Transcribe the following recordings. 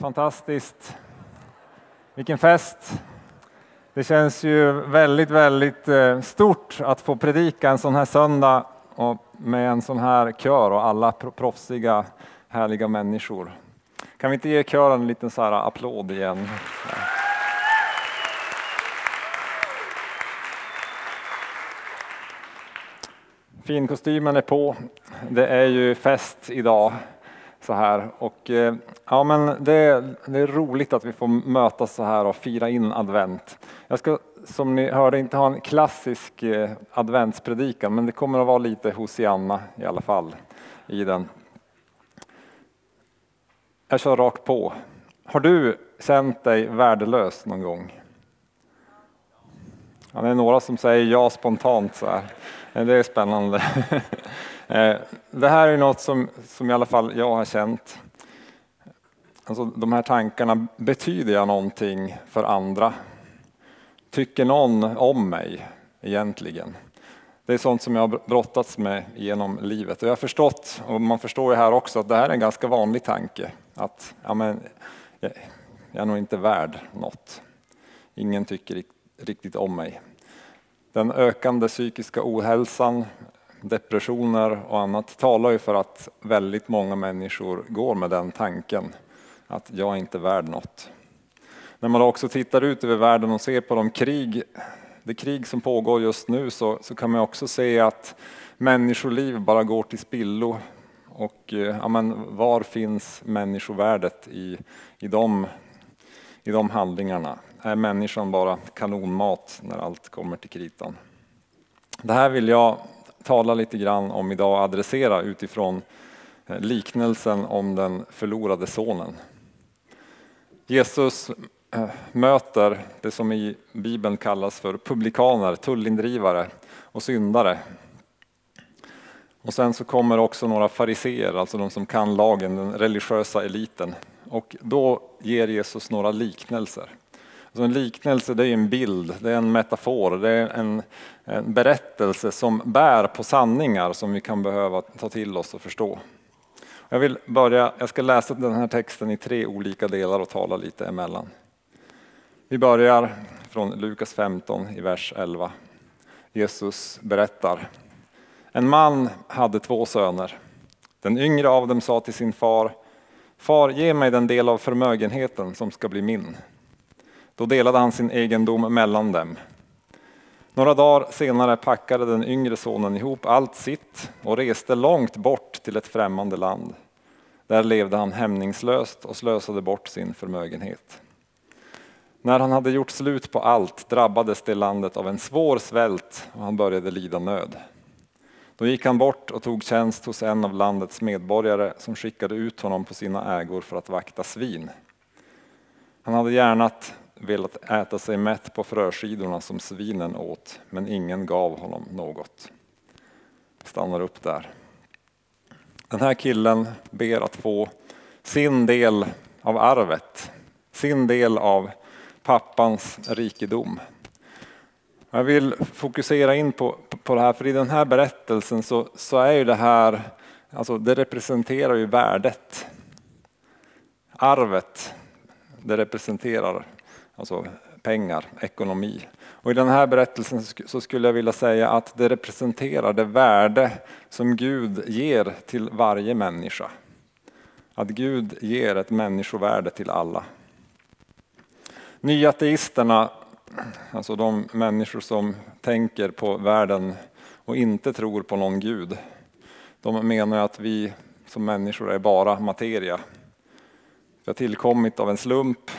Fantastiskt. Vilken fest. Det känns ju väldigt, väldigt eh, stort att få predika en sån här söndag och med en sån här kör och alla proffsiga, härliga människor. Kan vi inte ge kören en liten så här applåd igen? Finkostymen är på. Det är ju fest idag så här. Och, eh, ja, men det, det, är roligt att vi får mötas så här och fira in advent. Jag ska som ni hörde inte ha en klassisk eh, adventspredikan men det kommer att vara lite Hosianna i alla fall i den. Jag kör rakt på. Har du känt dig värdelös någon gång? Ja, det är några som säger ja spontant så här. Det är spännande. Eh, det här är något som, som i alla fall jag har känt. Alltså, de här tankarna, betyder jag någonting för andra? Tycker någon om mig egentligen? Det är sånt som jag har brottats med genom livet och jag har förstått, och man förstår ju här också, att det här är en ganska vanlig tanke. Att ja, men, jag, jag är nog inte värd något. Ingen tycker riktigt om mig. Den ökande psykiska ohälsan, depressioner och annat talar ju för att väldigt många människor går med den tanken att jag är inte värd något. När man också tittar ut över världen och ser på de krig, det krig som pågår just nu så, så kan man också se att människoliv bara går till spillo. Och eh, ja, men var finns människovärdet i, i, de, i de handlingarna? Är människan bara kanonmat när allt kommer till kritan? Det här vill jag tala lite grann om idag och adressera utifrån eh, liknelsen om den förlorade sonen. Jesus eh, möter det som i Bibeln kallas för publikaner, tullindrivare och syndare. Och sen så kommer också några fariseer, alltså de som kan lagen, den religiösa eliten. Och då ger Jesus några liknelser. Alltså en liknelse det är en bild, det är en metafor, det är en, en berättelse som bär på sanningar som vi kan behöva ta till oss och förstå. Jag vill börja, jag ska läsa den här texten i tre olika delar och tala lite emellan. Vi börjar från Lukas 15 i vers 11. Jesus berättar. En man hade två söner. Den yngre av dem sa till sin far, Far, ge mig den del av förmögenheten som ska bli min. Då delade han sin egendom mellan dem. Några dagar senare packade den yngre sonen ihop allt sitt och reste långt bort till ett främmande land. Där levde han hämningslöst och slösade bort sin förmögenhet. När han hade gjort slut på allt drabbades det landet av en svår svält och han började lida nöd. Då gick han bort och tog tjänst hos en av landets medborgare som skickade ut honom på sina ägor för att vakta svin. Han hade gärnat velat äta sig mätt på fröskidorna som svinen åt, men ingen gav honom något. Jag Stannar upp där. Den här killen ber att få sin del av arvet, sin del av pappans rikedom. Jag vill fokusera in på, på det här, för i den här berättelsen så, så är ju det här, alltså det representerar ju värdet. Arvet, det representerar alltså pengar, ekonomi. Och I den här berättelsen så skulle jag vilja säga att det representerar det värde som Gud ger till varje människa. Att Gud ger ett människovärde till alla. Nyateisterna, alltså de människor som tänker på världen och inte tror på någon Gud, de menar att vi som människor är bara materia. Vi har tillkommit av en slump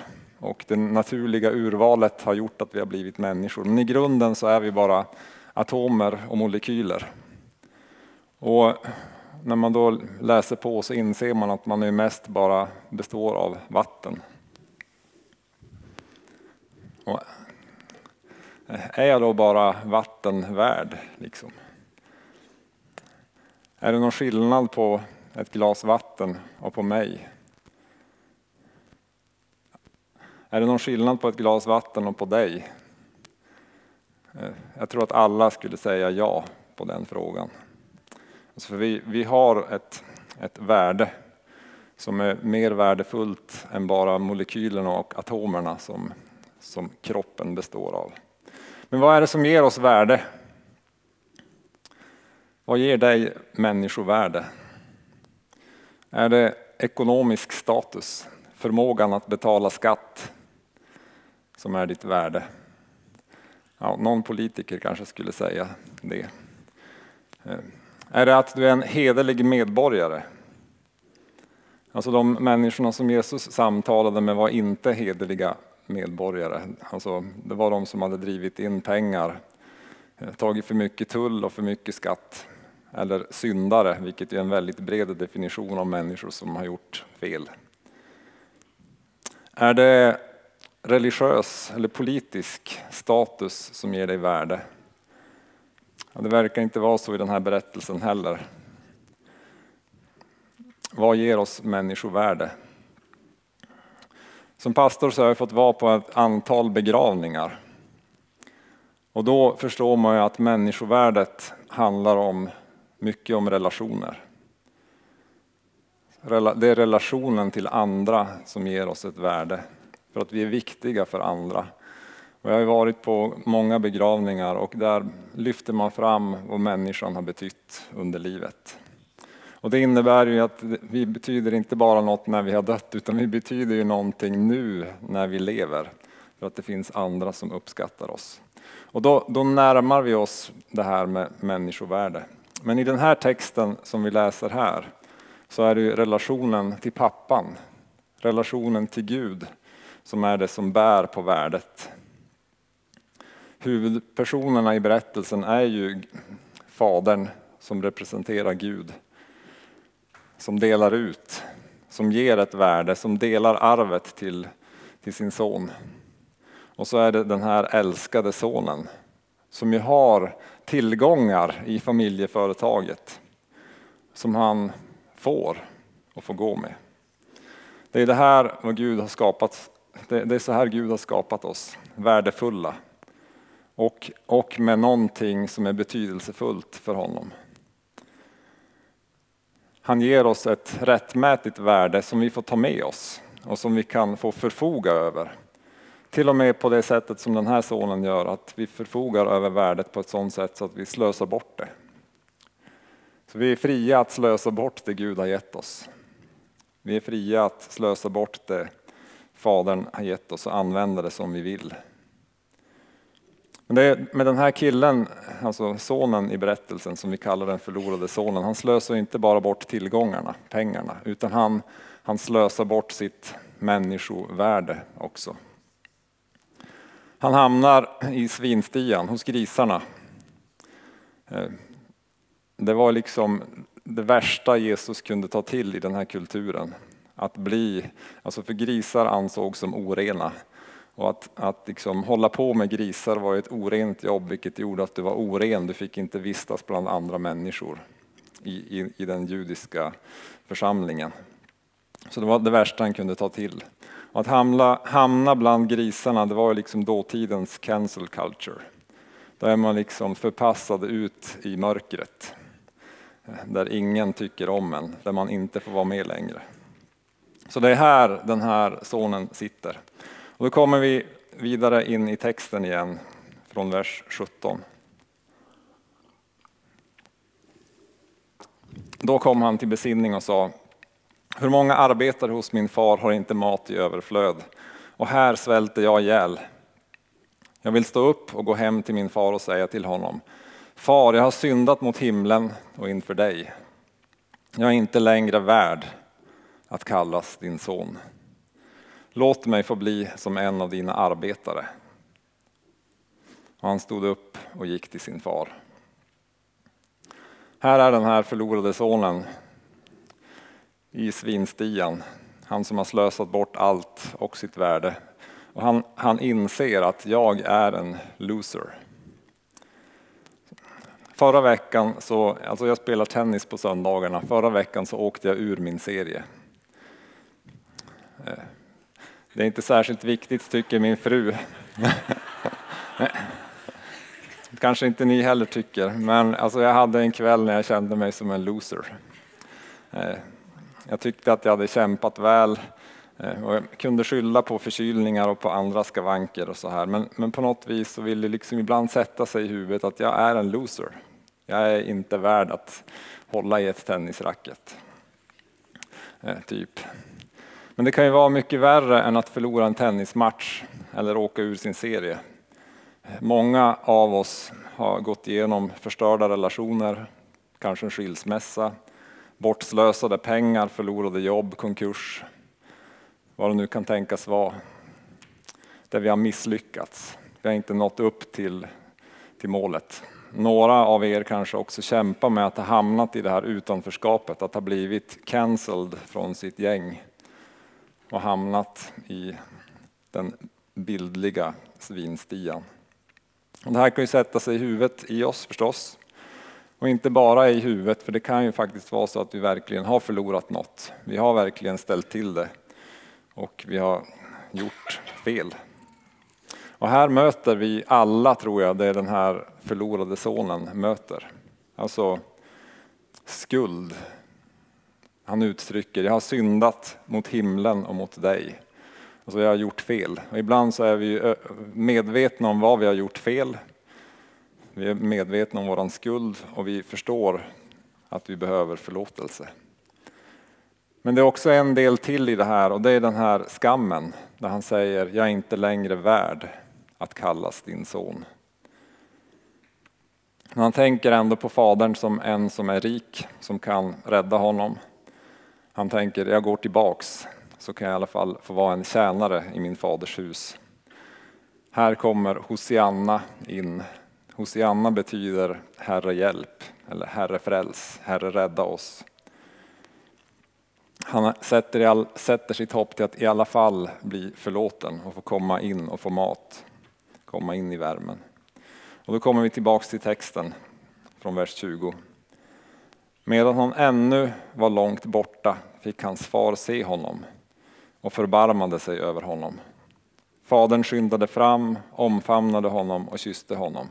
och det naturliga urvalet har gjort att vi har blivit människor. Men i grunden så är vi bara atomer och molekyler. Och när man då läser på så inser man att man är mest bara består av vatten. Och är jag då bara vatten värd? Liksom? Är det någon skillnad på ett glas vatten och på mig? Är det någon skillnad på ett glas vatten och på dig? Eh, jag tror att alla skulle säga ja på den frågan. Alltså för vi, vi har ett, ett värde. som är mer värdefullt än bara molekylerna och atomerna som, som kroppen består av. Men vad är det som ger oss värde? Vad ger dig människovärde? Är det ekonomisk status, förmågan att betala skatt som är ditt värde? Ja, någon politiker kanske skulle säga det. Eh, är det att du är en hederlig medborgare? Alltså de människorna som Jesus samtalade med var inte hederliga medborgare. Alltså, det var de som hade drivit in pengar, eh, tagit för mycket tull och för mycket skatt. Eller syndare, vilket är en väldigt bred definition av människor som har gjort fel. Är det religiös eller politisk status som ger dig värde? Ja, det verkar inte vara så i den här berättelsen heller. Vad ger oss människovärde? Som pastor så har jag fått vara på ett antal begravningar. Och då förstår man ju att människovärdet handlar om mycket om relationer. Det är relationen till andra som ger oss ett värde, för att vi är viktiga för andra. Och jag har varit på många begravningar och där lyfter man fram vad människan har betytt under livet. Och det innebär ju att vi betyder inte bara något när vi har dött utan vi betyder ju någonting nu när vi lever. För att det finns andra som uppskattar oss. Och då, då närmar vi oss det här med människovärde. Men i den här texten som vi läser här så är det relationen till pappan, relationen till Gud som är det som bär på värdet. Huvudpersonerna i berättelsen är ju Fadern som representerar Gud som delar ut, som ger ett värde, som delar arvet till, till sin son. Och så är det den här älskade sonen som ju har tillgångar i familjeföretaget som han får och får gå med. Det är det här vad Gud har skapat. Det är så här Gud har skapat oss, värdefulla och, och med någonting som är betydelsefullt för honom. Han ger oss ett rättmätigt värde som vi får ta med oss och som vi kan få förfoga över. Till och med på det sättet som den här sonen gör, att vi förfogar över värdet på ett sådant sätt så att vi slösar bort det. Så vi är fria att slösa bort det Gud har gett oss. Vi är fria att slösa bort det Fadern har gett oss och använda det som vi vill. Men det med den här killen, alltså sonen i berättelsen som vi kallar den förlorade sonen, han slösar inte bara bort tillgångarna, pengarna, utan han, han slösar bort sitt människovärde också. Han hamnar i svinstian hos grisarna. Eh, det var liksom det värsta Jesus kunde ta till i den här kulturen. Att bli, alltså för grisar ansågs som orena. Och att, att liksom hålla på med grisar var ett orent jobb vilket gjorde att du var oren, du fick inte vistas bland andra människor i, i, i den judiska församlingen. Så det var det värsta han kunde ta till. Och att hamna, hamna bland grisarna, det var liksom dåtidens cancel culture. Där är man liksom förpassad ut i mörkret. Där ingen tycker om en, där man inte får vara med längre. Så det är här den här sonen sitter. Och då kommer vi vidare in i texten igen från vers 17. Då kom han till besinning och sa hur många arbetare hos min far har inte mat i överflöd och här svälter jag ihjäl. Jag vill stå upp och gå hem till min far och säga till honom Far, jag har syndat mot himlen och inför dig. Jag är inte längre värd att kallas din son. Låt mig få bli som en av dina arbetare. Och han stod upp och gick till sin far. Här är den här förlorade sonen i svinstian. Han som har slösat bort allt och sitt värde. Och han, han inser att jag är en loser. Förra veckan så, alltså jag spelar tennis på söndagarna. Förra veckan så åkte jag ur min serie. Eh, det är inte särskilt viktigt tycker min fru. Kanske inte ni heller tycker, men alltså jag hade en kväll när jag kände mig som en loser. Eh, jag tyckte att jag hade kämpat väl eh, och jag kunde skylla på förkylningar och på andra skavanker och så här. Men, men på något vis så vill det liksom ibland sätta sig i huvudet att jag är en loser. Jag är inte värd att hålla i ett tennisracket. Typ. Men det kan ju vara mycket värre än att förlora en tennismatch eller åka ur sin serie. Många av oss har gått igenom förstörda relationer, kanske en skilsmässa, bortslösade pengar, förlorade jobb, konkurs, vad det nu kan tänkas vara. Där vi har misslyckats. Vi har inte nått upp till, till målet. Några av er kanske också kämpar med att ha hamnat i det här utanförskapet, att ha blivit cancelled från sitt gäng och hamnat i den bildliga svinstian. Och det här kan ju sätta sig i huvudet i oss förstås. Och inte bara i huvudet, för det kan ju faktiskt vara så att vi verkligen har förlorat något. Vi har verkligen ställt till det och vi har gjort fel. Och här möter vi alla, tror jag, det den här förlorade sonen möter. Alltså skuld. Han uttrycker, jag har syndat mot himlen och mot dig. Alltså jag har gjort fel. Och ibland så är vi medvetna om vad vi har gjort fel. Vi är medvetna om våran skuld och vi förstår att vi behöver förlåtelse. Men det är också en del till i det här och det är den här skammen där han säger, jag är inte längre värd att kallas din son. Men Han tänker ändå på fadern som en som är rik, som kan rädda honom. Han tänker, jag går tillbaks så kan jag i alla fall få vara en tjänare i min faders hus. Här kommer Hosianna in. Hosianna betyder Herre hjälp eller Herre fräls, Herre rädda oss. Han sätter, all, sätter sitt hopp till att i alla fall bli förlåten och få komma in och få mat, komma in i värmen. Och då kommer vi tillbaks till texten från vers 20. Medan han ännu var långt borta fick hans far se honom och förbarmade sig över honom. Fadern skyndade fram, omfamnade honom och kysste honom.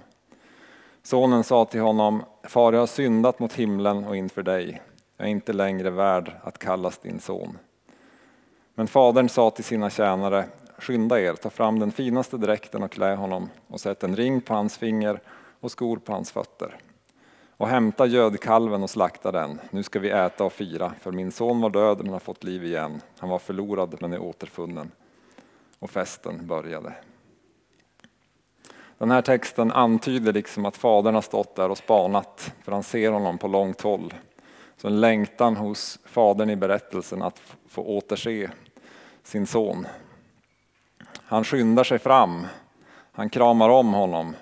Sonen sa till honom, Far, jag har syndat mot himlen och inför dig. Jag är inte längre värd att kallas din son. Men fadern sa till sina tjänare, skynda er, ta fram den finaste dräkten och klä honom och sätt en ring på hans finger och skor på hans fötter. Och hämta gödkalven och slakta den. Nu ska vi äta och fira, för min son var död men har fått liv igen. Han var förlorad men är återfunnen. Och festen började. Den här texten antyder liksom att fadern har stått där och spanat, för han ser honom på långt håll. Så en längtan hos fadern i berättelsen att få återse sin son. Han skyndar sig fram, han kramar om honom,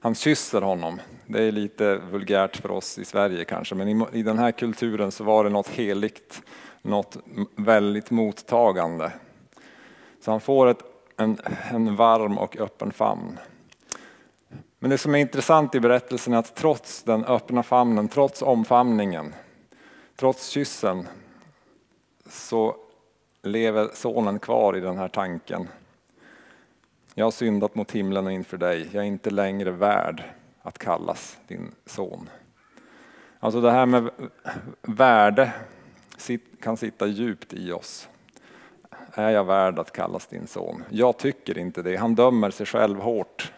han kysser honom. Det är lite vulgärt för oss i Sverige kanske, men i, i den här kulturen så var det något heligt, något väldigt mottagande. Så han får ett, en, en varm och öppen famn. Men det som är intressant i berättelsen är att trots den öppna famnen, trots omfamningen, trots kyssen så lever sonen kvar i den här tanken. Jag har syndat mot himlen och inför dig. Jag är inte längre värd att kallas din son. Alltså det här med värde kan sitta djupt i oss. Är jag värd att kallas din son? Jag tycker inte det. Han dömer sig själv hårt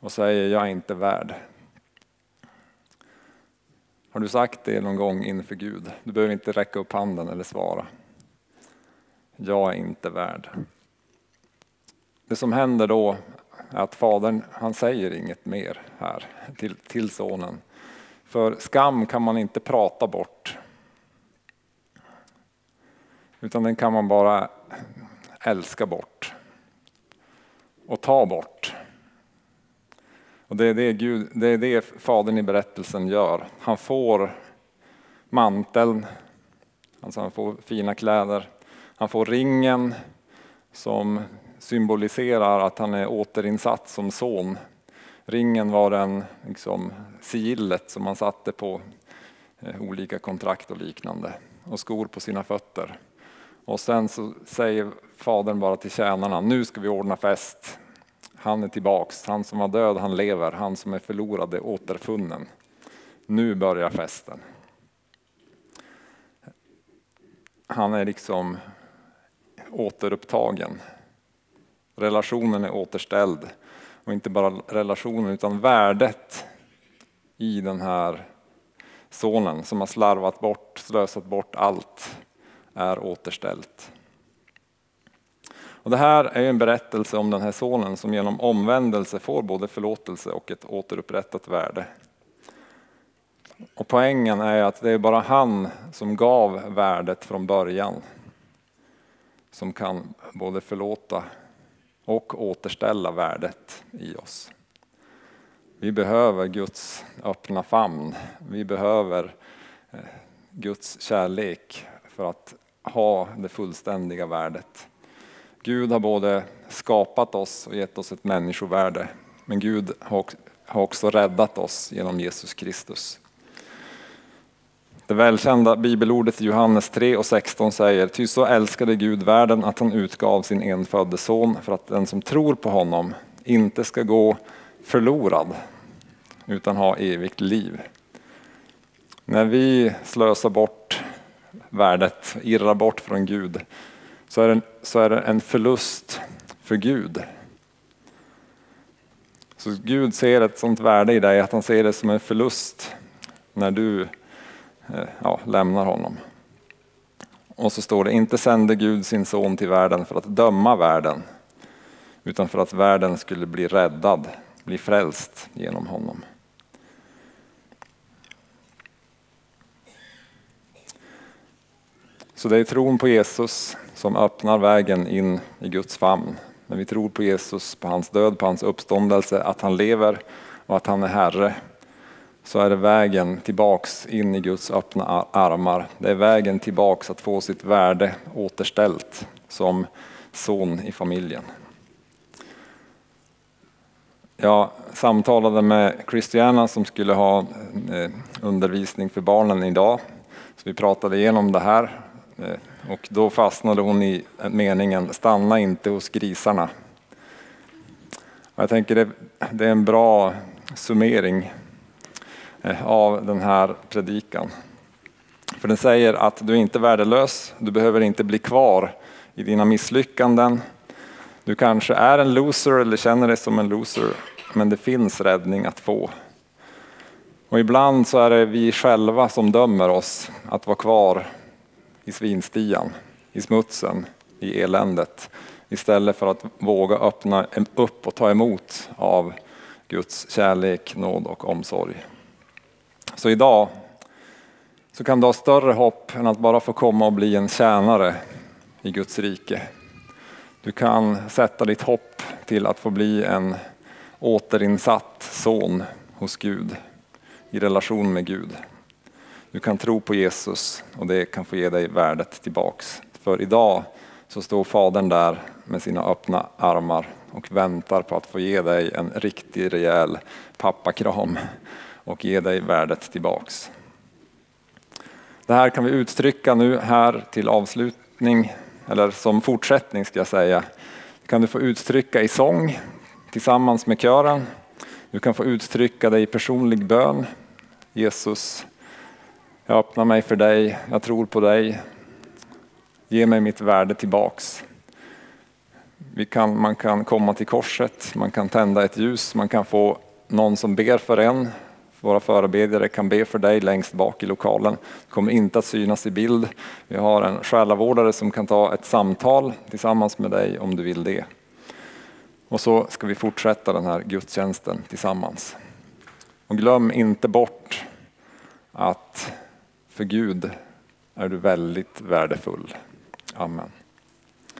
och säger jag är inte värd. Har du sagt det någon gång inför Gud? Du behöver inte räcka upp handen eller svara. Jag är inte värd. Det som händer då är att fadern, han säger inget mer här till, till sonen. För skam kan man inte prata bort. Utan den kan man bara älska bort. Och ta bort. Och det är det, Gud, det är det Fadern i berättelsen gör. Han får manteln, alltså han får fina kläder. Han får ringen som symboliserar att han är återinsatt som son. Ringen var den liksom, sigillet som man satte på eh, olika kontrakt och liknande. Och skor på sina fötter. Och sen så säger fadern bara till tjänarna, nu ska vi ordna fest. Han är tillbaks, han som var död han lever, han som är förlorad är återfunnen. Nu börjar festen. han är liksom återupptagen. Relationen är återställd. Och inte bara relationen utan värdet i den här sonen som har slarvat bort, slösat bort allt är återställt. Och det här är en berättelse om den här sonen som genom omvändelse får både förlåtelse och ett återupprättat värde. Och poängen är att det är bara han som gav värdet från början. Som kan både förlåta och återställa värdet i oss. Vi behöver Guds öppna famn. Vi behöver eh, Guds kärlek för att ha det fullständiga värdet. Gud har både skapat oss och gett oss ett människovärde. Men Gud har också räddat oss genom Jesus Kristus. Det välkända bibelordet i Johannes 3 och 16 säger, ty så älskade Gud världen att han utgav sin enfödde son för att den som tror på honom inte ska gå förlorad utan ha evigt liv. När vi slösar bort värdet, irrar bort från Gud, så är, det, så är det en förlust för Gud. Så Gud ser ett sånt värde i dig att han ser det som en förlust när du Eh, ja, lämnar honom. Och så står det, inte sände Gud sin son till världen för att döma världen, utan för att världen skulle bli räddad, bli frälst genom honom. Så det är tron på Jesus som öppnar vägen in i Guds famn. När vi tror på Jesus, på hans död, på hans uppståndelse, att han lever och att han är Herre, så är det vägen tillbaks in i Guds öppna armar. Det är vägen tillbaks att få sitt värde återställt som son i familjen. Jag samtalade med Christiana som skulle ha eh, undervisning för barnen idag. Så vi pratade igenom det här eh, och då fastnade hon i meningen stanna inte hos grisarna. Jag tänker det, det är en bra summering Eh, av den här predikan. För den säger att du är inte värdelös, du behöver inte bli kvar i dina misslyckanden. Du kanske är en loser eller känner dig som en loser, men det finns räddning att få. Och ibland så är det vi själva som dömer oss att vara kvar i svinstian, i smutsen, i eländet. Istället för att våga öppna upp och ta emot av Guds kärlek, nåd och omsorg. Så idag så kan du ha större hopp än att bara få komma och bli en tjänare i Guds rike. Du kan sätta ditt hopp till att få bli en återinsatt son hos Gud i relation med Gud. Du kan tro på Jesus och det kan få ge dig värdet tillbaks. För idag så står Fadern där med sina öppna armar och väntar på att få ge dig en riktig rejäl pappakram och ge dig värdet tillbaks. Det här kan vi uttrycka nu här till avslutning, eller som fortsättning ska jag säga. Det kan du få uttrycka i sång tillsammans med kören. Du kan få uttrycka dig i personlig bön. Jesus, jag öppnar mig för dig, jag tror på dig. Ge mig mitt värde tillbaks. Vi kan, man kan komma till korset, man kan tända ett ljus, man kan få någon som ber för en. Våra förebedjare kan be för dig längst bak i lokalen. du kommer inte att synas i bild. Vi har en själavårdare som kan ta ett samtal tillsammans med dig om du vill det. Och så ska vi fortsätta den här gudstjänsten tillsammans. Och glöm inte bort att för Gud är du väldigt värdefull. Amen.